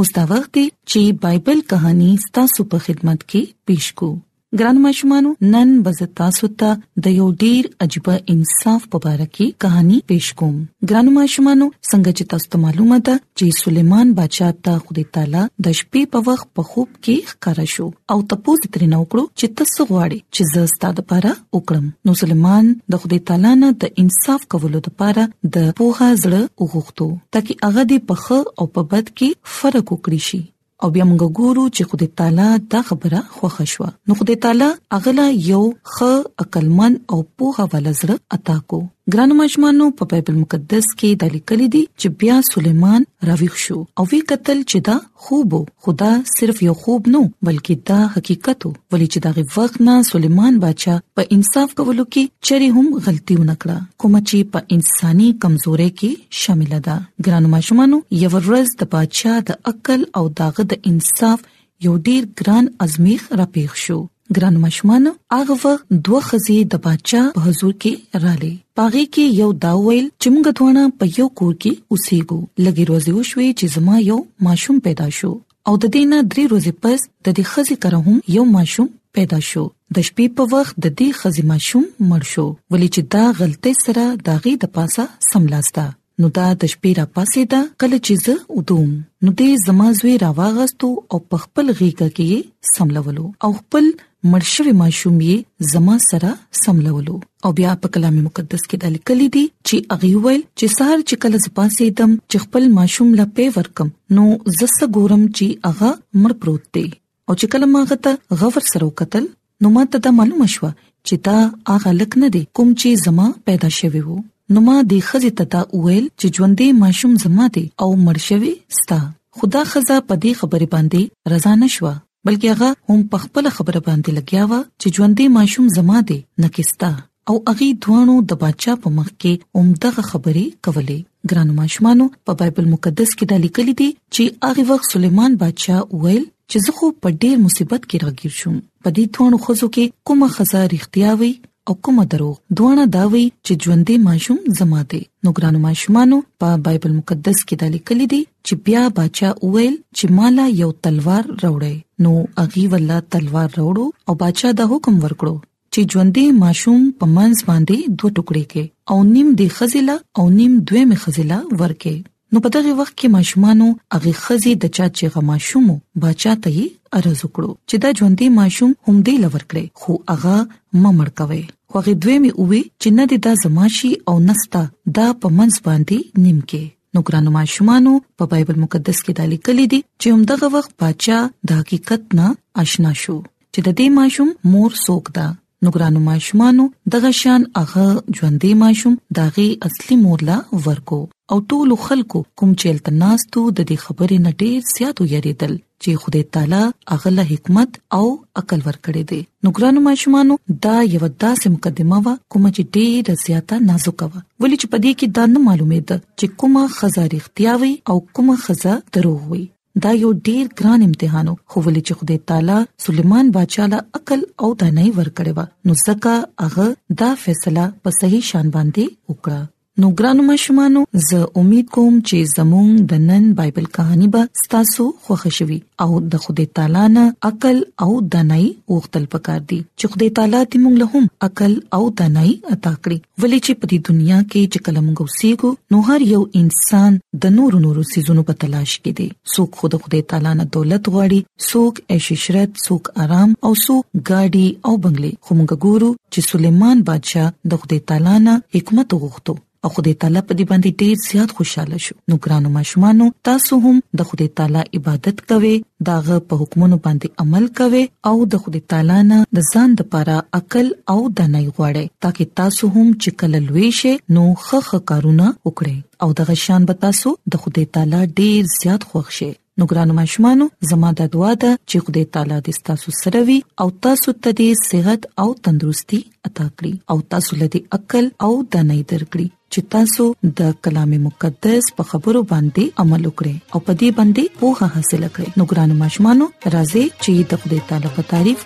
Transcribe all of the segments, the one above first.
اوس دا وخت دی چې بایبل کہانی ستاسو په خدمت کې پیښ کو ګران مشمانو نن بز تاسو ته د یو ډیر عجیب انصاف په اړه کې کہانی پیښ کوم ګران مشمانو څنګه چې تاسو ته معلومه ده چې سليمان بادشاہ ته خدای تعالی د شپې په وخت په خوب کې ښکارا شو او تپوس ترې نه وکړو چې تاسو غواړي چې زه ستاسو لپاره وکړم نو سليمان د خدای تعالی نه د انصاف کولو لپاره د پوها زړه وغوښتو ترڅو هغه دې په خه او په بد کې فرق وکړي شي او بیا موږ ګورو چې خدای تعالی دا خبره خوښه شو نو خدای تعالی اغلا یو خه عقلمن او پوها والا زړه عطا کو ګران مشمانو په بایبل مقدس کې د لیکل دي چې بیا سليمان راويښ شو او وی قتل چې دا خوب خدا صرف یو خوب نو بلکې دا حقیقت ولې چې دغه وخت نه سليمان بچا په انصاف کولو کې چری هم غلطي ونکړه کوم چې په انساني کمزوري کې شامل ده ګرانو ماشومان یو ورځ د بچا د عقل او داغه د انصاف یو ډیر ګران ازمیخ را پیښ شو ګران مشمان هغه وخت دوه خزي د بادشاہ په حضور کې رالي پاغي کې یو دا ویل چې موږ دوانه په یو کور کې اوسېګو لګي روزي وشوي چې زما یو ماشوم پیدا شو او د دینه درې ورځې پس د دې خزي کره هم یو ماشوم پیدا شو د شپې په وخت د دې خزي ماشوم مړ شو ولې چې دا غلطي سره داغي د پاسه سملاستا نو دا د شپې را پاسېده کله چې زه ودوم نو دې زما زوی راواغستو او په خپل غیږه کې یې سملولو او خپل مرشوي ماشوم یې زما سره سملولو او بیا په کلام مقدس کې د لیکلي دي چې اغي ویل چې سار چې کله زپاسې دم چې خپل ماشوم لا پی ورکم نو زس ګورم چې اغا مړ پروت دی او چې کله ما غته غور سره وکتل نو ما ته دا معلومه شو چې دا هغه لک نه دی کوم چې زما پیدا شوی وو نو ما د خزه تتا ویل چې ژوندې ماشوم زما دی او مرشوي ستا خدا خزه په دې خبره باندې رضا نشوه بلکې هغه هم په خپل خبره باندې لګیا و چې ژوندې ماشوم زما دی نکستا او اغي دوانو د بادشاہ په مخ کې اومدغه خبرې کولې ګرانو ماشومانو په بایبل مقدس کې د لیکل دي چې هغه وخت سليمان بادشاہ ویل چې زه خو په ډېر مصیبت کې راګیر شوم په دې دوانو خزو کې کومه خزا رښتیا وي او کومه درو دوانه دا وی چې ژوندې ماشوم زما دی نو ګرانو ماشومانو په بایبل مقدس کې د لیکل دي چې بیا بچا وویل چې مالا یو تلوار راوړی نو اغي ولا تلوار راوړو او بچا د حکم ورکړو چې ژوندې ماشوم په منځ باندې دوه ټوکړي کې او نیم دی خزله او نیم دوی می خزله ورکه نو په دغه وخت کې ماشومانو هغه خزي د چا چې غما شومو بچا ته یې ارز وکړو چې دا ژوندې ماشوم هم دی لور کړي خو هغه ممړ کوي خو هغه دوی می وی چې نه د زماشي او نستا دا په منځ باندې نیم کې نو ګرانو ماشومانو په بایبل مقدس کې دالي کلی دي چې هم دغه وخت بچا د حقیقت نه آشنا شو چې د دې ماشوم مور سوک ده نو ګرانو ماشومانو دغه شان هغه ژوندې ماشوم داغي اصلي مور لا ورکو او ټول خلکو کوم چې التناستو د دې خبرې نه ډیر زیاتو یریدل چې خدای تعالی هغه له حکمت او عقل ورکړي دي نو ګرانو ماشومانو دا یو داسې مقدمه و کوم چې ډېر زیاته نازک و ولې چې پدې کې دا نه معلومه ده چې کومه خزه اړتیا وي او کومه خزه دروغ وي دا یو ډیر ګران امتحان خو ولې چې خدای تعالی سليمان بادشاہ له عقل او دانای ورکړې و نو ځکه هغه دا فیصله په صحیح شان باندې وکړه نو ګرانو مشمانو زه امید کوم چې زموږ د نن بایبل کہانی به تاسو خوښ شي او د خدای تعالی نه عقل او دانای وختل پکار دي چې خدای تعالی دې موږ له هم عقل او دانای عطا کړي ولې چې په دې دنیا کې چې کله موږ اوسېګو نو هر یو انسان د نورو نورو سيزونو په تلاش کې دي څوک خود خدای تعالی نه دولت غواړي څوک عشرت څوک آرام او څوک ګاډي او بنگلي خو موږ ګورو چې سليمان بادشاه د خدای تعالی نه حکمت غوښتو او خدای تعالی په دې باندې ډیر زیات خوشاله شو نو ګرانو ماشومانو تاسو هم د خدای تعالی عبادت کوئ داغه په حکمونو باندې عمل کوئ او د خدای تعالی نه د ځان لپاره عقل او دانای غواړئ ترڅو تاسو هم چې کله لوی شئ نو خخ کارونه وکړئ او دغه شان به تاسو د خدای تعالی ډیر زیات خوښ شئ نو ګرانو ماشومانو زما د دعا ده چې خدای تعالی دې تاسو سره وي او تاسو ته دې صحت او تندرستي عطا کړي او تاسو له دې عقل او دانای درکړي چې تاسو د کلام مقدس په خبرو باندې عمل وکړئ او په دې باندې پوهه حاصل کړئ نو ګرانو ماشومانو راځي چې د خدای تعالی په تعریف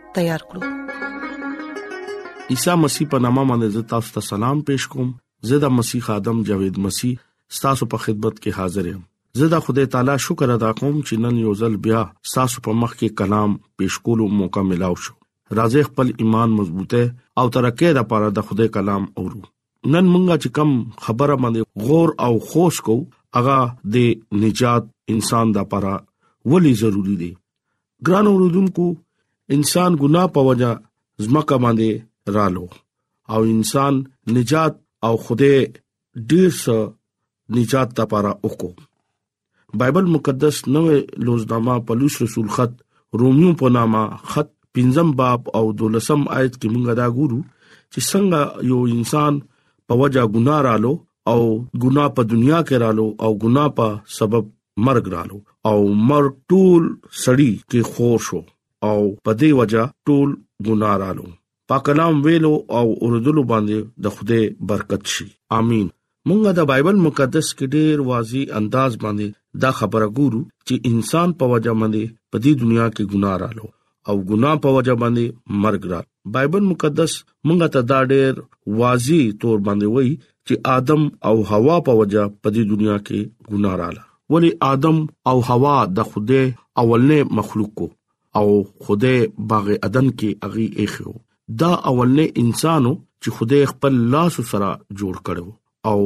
تیار کړو عیسی مسیح په نامه باندې تاسو ته سلام پېښ کوم زه د مسیح ادم جاوید مسیح تاسو په خدمت کې حاضر یم زه د خدای تعالی شکر ادا کوم چې نن یو ځل بیا تاسو په مخ کې کلام پېښ کولو موقع ملاو شو راځي خپل ایمان مضبوطه او ترقه لپاره د خدای کلام اورو نن مونږه چې کم خبره باندې غور او خوش کو هغه د نجات انسان د لپاره ولی ضروری دی ګران اوردونکو انسان ګناه په وجا زمکه باندې رالو او انسان نجات او خوده ډیر څه نجات لپاره وکړو بایبل مقدس نوې لوزنامه پولیس رسول خط روميو په نامه خط پنځم باب او دولسم آیت کې مونږ دا ګورو چې څنګه یو انسان په وجا ګناه رالو او ګناه په دنیا کې رالو او ګناه په سبب مرګ رالو او مرګ ټول سړی کې خور شو او په دې وجا ټول ګناه رالو په کلام ویلو او اوردلو باندې د خوده برکت شي امين مونږه د بایبل مقدس کې ډیر واضح انداز باندې دا خبره ګورو چې انسان په وجه باندې په دې دنیا کې ګناه رالو او ګناه په وجه باندې مرګ را بایبل مقدس مونږه ته دا ډیر واضح تور باندې وایي چې آدم او حوا په وجه په دې دنیا کې ګناه رااله ولی آدم او حوا د خوده اولنې مخلوق کو او خدای باغ عدن کې اغي اخیو دا اولنې انسانو چې خدای خپل لاس سره جوړ کړو او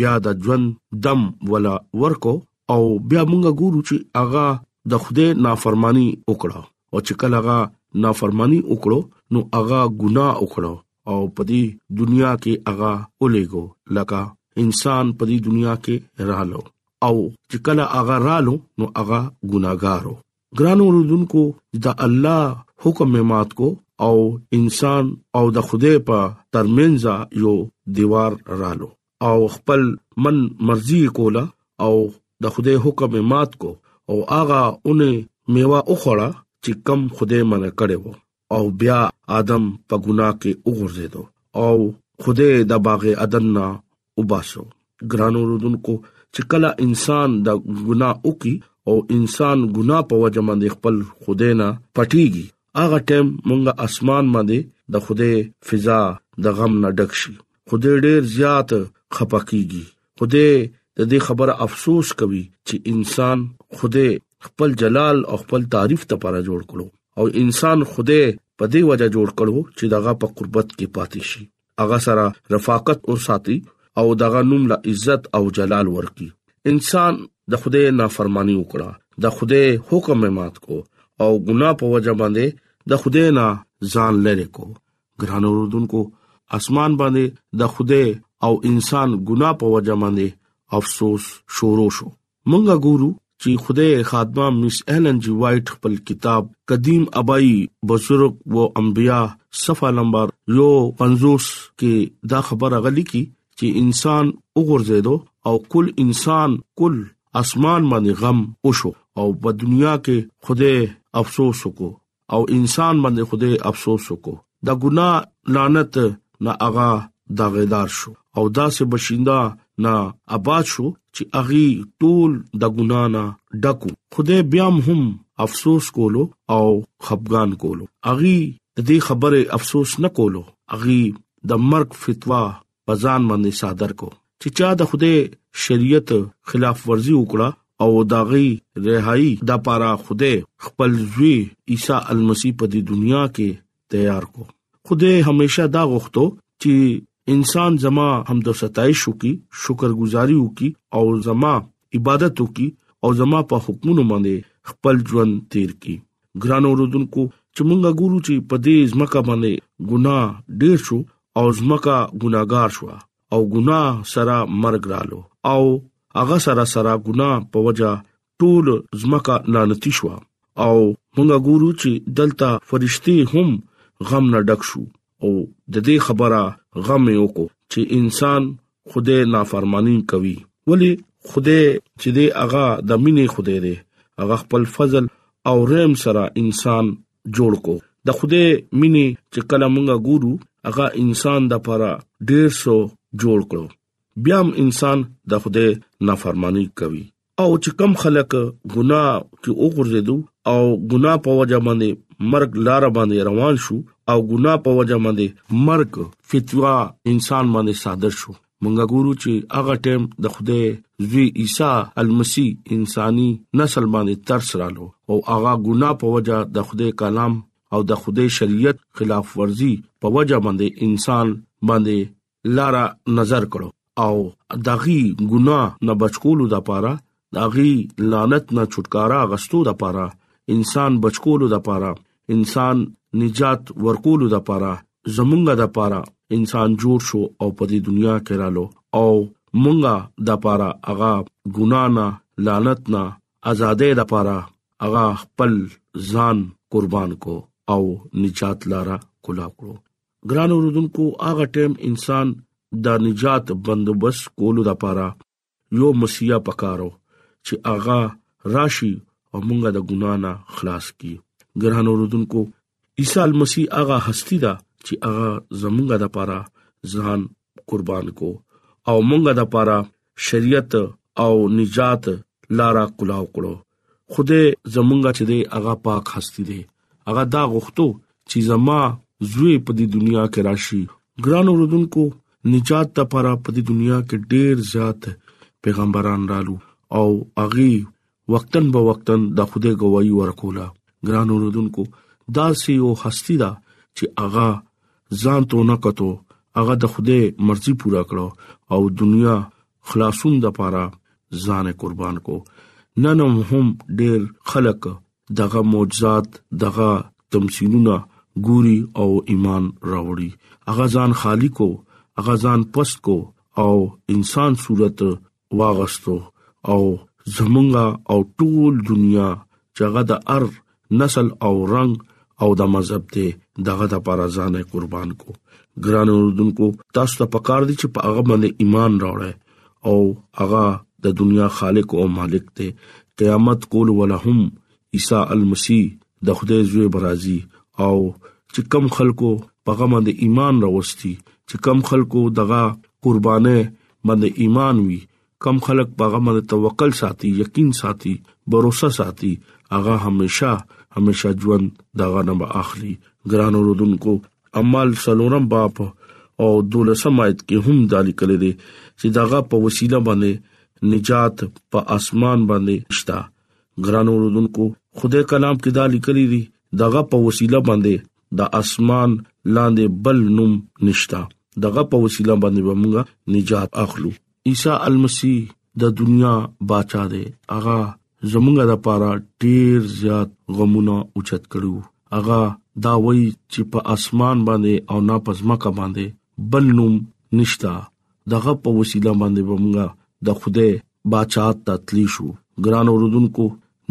بیا د ژوند دم ولا ورکو او بیا مونږ ګورو چې اغا د خدای نافرمانی وکړه او چې کله هغه نافرمانی وکړو نو هغه ګناه وکړو او په دې دنیا کې هغه اولېګو لکه انسان په دې دنیا کې رالو او چې کله هغه رالو نو هغه ګناګارو ګران اوردونکو د الله حکم مات کو او انسان او د خوده په ترمنځ یو دیوار رالو او خپل من مرزي کولا او د خوده حکم مات کو او هغه اونې میوه اوخړه چې کم خوده منع کړي وو او بیا ادم په ګناه کې وګرځیدو او خدای د باغ عدن نه وباسو ګرانو رودونکو چې کله انسان د ګناه وکي او انسان ګناه په وجه باندې خپل خدای نه پټيږي هغه ټیم مونږه اسمان باندې د خدای فضا د غم نه ډک شي خدای ډیر زیات خپکیږي خدای د دې خبره افسوس کوي چې انسان خدای خپل جلال او خپل تعریف ته لپاره جوړ کړو او انسان خدای په دې وجه جوړ کړو چې دغه په قربت کې پاتې شي هغه سره رفاقت او ساتي او دغه نوم له عزت او جلال ورکی انسان د خدای نافرمانی وکړه د خدای حکم مات کو او ګناه په وجه باندې د خدای نه ځان لری کو ګران اوردونکو اسمان باندې د خوده او انسان ګنا په وجه باندې افسوس شروع شو مونږه ګورو چې خوده خادمه مس ایلن جی وایټ خپل کتاب قدیم ابای بزرگ و انبیا صفه نمبر یو 50 کې دا خبره غلي کی چې انسان وګرځیدو او کل انسان کل اسمان باندې غم وشو او په دنیا کې خوده افسوس وکړو او انسان باندې خوده افسوس وکړو دا ګناه لعنت نه اغا دا غیدار شو او دا سه بشیندا نه آباد شو چې اغي ټول د ګنا نه ډکو خدای بیا هم افسوس کولو او خفقان کولو اغي دې خبره افسوس نه کولو اغي د مرګ فتوا په ځان باندې صادر کو چې چا د خوده شریعت خلاف ورزي وکړه او داغي رهایی د پاره خوده خپل زوی عیسی المسی په دې دنیا کې تیار کو خوده همیشه دا غوښتو چې انسان زما حمد او ستایش وکي شکرګزاري وکي او زما عبادت وکي او زما په حکمونو باندې خپل ژوند تیر کړي ګران اوردونکو چې مونږه ګورو چې په دې ځمکه باندې ګناه ډیر شو او ځمکه ګناګار شو او ګناه سره مرګ رالو او هغه سره سره ګناه په وجا ټول ځمکه لعنتی شو او مونږه ګورو چې دلته فرشتي هم غم نه ډک شو او د دې خبره غم یې وکړو چې انسان خوده نافرمانی کوي ولی خوده چې دی هغه د مینې خوده دی هغه خپل فضل او رحم سره انسان جوړ کو د خوده مینې چې کله مونږه ګورو هغه انسان د لپاره ډیر سو جوړ کړو بیا هم انسان د خدای نافرمانی کوي او چې کم خلک ګناه کې وګرځیدو او ګناه په وجه باندې مرګ لار باندې روان شو او ګناه په وجه باندې مرګ فتوا انسان باندې صادر شو مونږه ګورو چې هغه ټیم د خدای زوی عیسی المسی انساني نسل باندې تر سرالو او هغه ګناه په وجه د خدای کلام او د خدای شریعت خلاف ورزي په وجه باندې انسان باندې لاره نظر کړو او دغي ګنا نه بچکولو د پاره دغي لعنت نه چھټکارا غستو د پاره انسان بچکولو د پاره انسان نجات ورکولو د پاره زمونږ د پاره انسان جوړ شو او په دې دنیا کې رالو او مونږه د پاره هغه ګنا نه لعنت نه ازادې د پاره هغه خپل ځان قربان کو او نجات لاره کلا کړو ګران اوردونکو هغه ټیم انسان د نجات بندوبست کولو لپاره یو مسیح پکارو چې هغه راشي او مونږه د ګنا نه خلاص کی ګران اوردونکو عیسی مسیح هغه هستی ده چې هغه زمونږه لپاره ځان قربان کو او مونږه د پاره شریعت او نجات لارا کلاو کړو خوده زمونږه چې دی هغه پاک هستی دی هغه دا غوښتو چې زما زوی په دې دنیا کې راشي ګران اوردونکو نجات د پاره په دې دنیا کې ډیر زیات پیغمبران رالو او اغي وقتن به وقتن د خوده گواهی ورکوله ګران اوردونکو دا سی او هستی دا چې اغا ځان ته نه کتو اغا د خوده مرزي پورا کړو او دنیا خلاصون د پاره ځان قربان کو نن هم ډیر خلک دغه معجزات دغه تمثيلونه ګوري او ایمان راوړي هغه ځان خالق او هغه ځان پست کو او انسان صورت واغستو او زمونږه او ټول دنیا چې هغه د ار نسل او رنگ او د مذهب ته دغه د پاره ځانه قربان کو ګران اوردونکو تاسو ته پکار دي چې په هغه باندې ایمان راوړی او هغه د دنیا خالق او مالک ته قیامت کول ولهم عیسی المسی د خدای زوی برازي او چې کم خلکو په هغه باندې ایمان راوستي چې کم خلکو دغه قربانه باندې ایمان وي کم خلک په هغه باندې توکل ساتي یقین ساتي باور ساتي هغه همیشه همیشه ژوند دغه نه به اخلي ګران اوردونکو اعمال سلورم باب او دولسم آیت کې هم دالی کړی دی چې دغه په وسیله باندې نجات په اسمان باندې شته ګران اوردونکو خدای کلام کې دا لیکلي دي دغه په وسیله باندې د اسمان لاندې بل نوم نشتا دغه په وسیله باندې موږ نجات اخلو عیسی المسی د دنیا بچا دی اغا زمونږ د پاره ډیر زیات غمونه اوچت کړو اغا دا وای چې په اسمان باندې او نه پزما کا باندې بل نوم نشتا دغه په وسیله باندې بمګه د خوده بچات تتلی شو ګران اوردونکو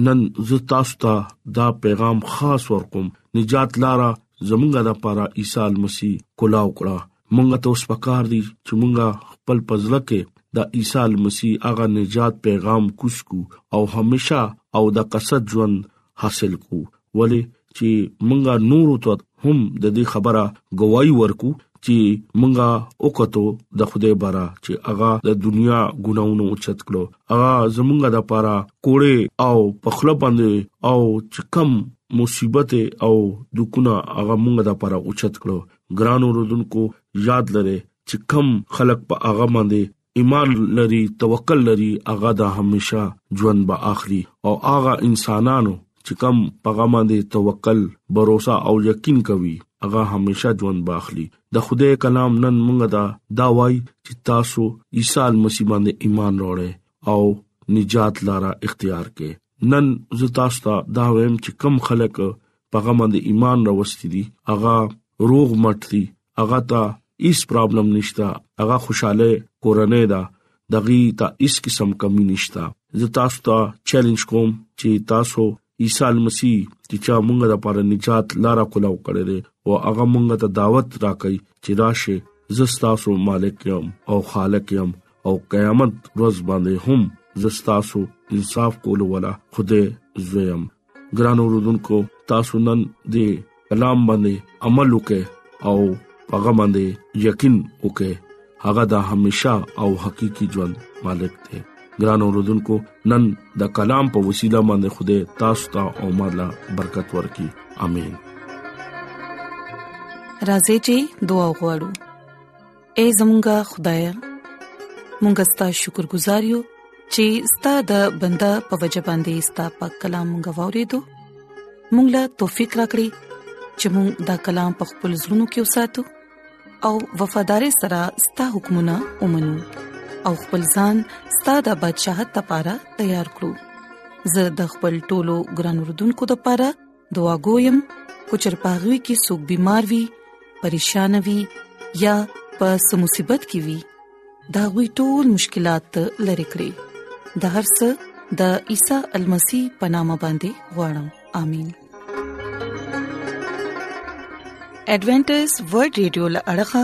نن زه تاسو ته دا پیغام خاص ورکوم نجات لارا زمونږه د پاره عیسی مسیح کولاو کړه مونږه ته اوس پکار دي چې مونږه خپل پزله کې د عیسی مسیح هغه نجات پیغام کوسکو او همیشا او د قصد ژوند حاصل کو ولې چې مونږه نورو ته هم د دې خبره گواہی ورکو چې مونږه وکړو د خدای بارا چې هغه د دنیا ګناونو اوچت کړو هغه زمونږه د پاره کوړې او پخله باندې او چکم مصیبت او دکونه هغه مونږه د پاره اوچت کړو ګران اوردونکو یاد لره چې کم خلک په هغه باندې ایمان لري توکل لري هغه د همیشه ژوند به اخلي او هغه انسانانو چې کم پغه باندې توکل باور او یقین کوي هغه همیشه ژوند به اخلي د خدای کلام نن موږ دا دا وای چې تاسو عیسی مسیح باندې ایمان راوړئ او نجات لاره اختیار کړئ نن زه تاسو ته دا وایم چې کم خلک پغه باندې ایمان راوستي دي هغه روغ مټ دي هغه ته هیڅ پرابلم نشته هغه خوشاله کورنۍ ده دغه ته هیڅ قسم کمی نشته زه تاسو ته چیلنج کوم چې تاسو عیسی مسیح چې چا مونږه د پاره نجات لاره کولاو کړی دی او هغه مونږه ته دعوت راکړي چې راشه زستاسو مالک یم او خالق یم او قیامت ورځ باندې هم زستاسو انصاف کول ولا خوده زویم ګران اوردونکو تاسو نن د کلام باندې عمل وکړئ او هغه باندې یقین وکړئ هغه د همیشا او حقيقي ژوند مالک دی ګران اوردونکو نن د کلام په وسیله باندې خوده تاسو ته او مالا برکت ورکړي امين راځي چې دعا وغوړو اے زمونږ خدای مونږ ستاسو شکر گزار یو چې ستاسو د بندا په وجه باندې ستاسو په کلام غوورې دو مونږ لا توفیق راکړي چې مونږ دا کلام په خپل زړونو کې وساتو او وفادار سره ستاسو حکمونه ومنو او خپل ځان ستاسو د بدشاهت لپاره تیار کړو زه د خپل ټولو ګران وردونکو لپاره دعا ګویم کو چرپاغوي کې سګ بيمار وي پریشان وي یا په سمصيبت کې وي دا غوي ټول مشکلات لری کړی د هر څه د عیسی المسی پنامه باندې وړم امين ایڈونچر ورلد رادیو لړغا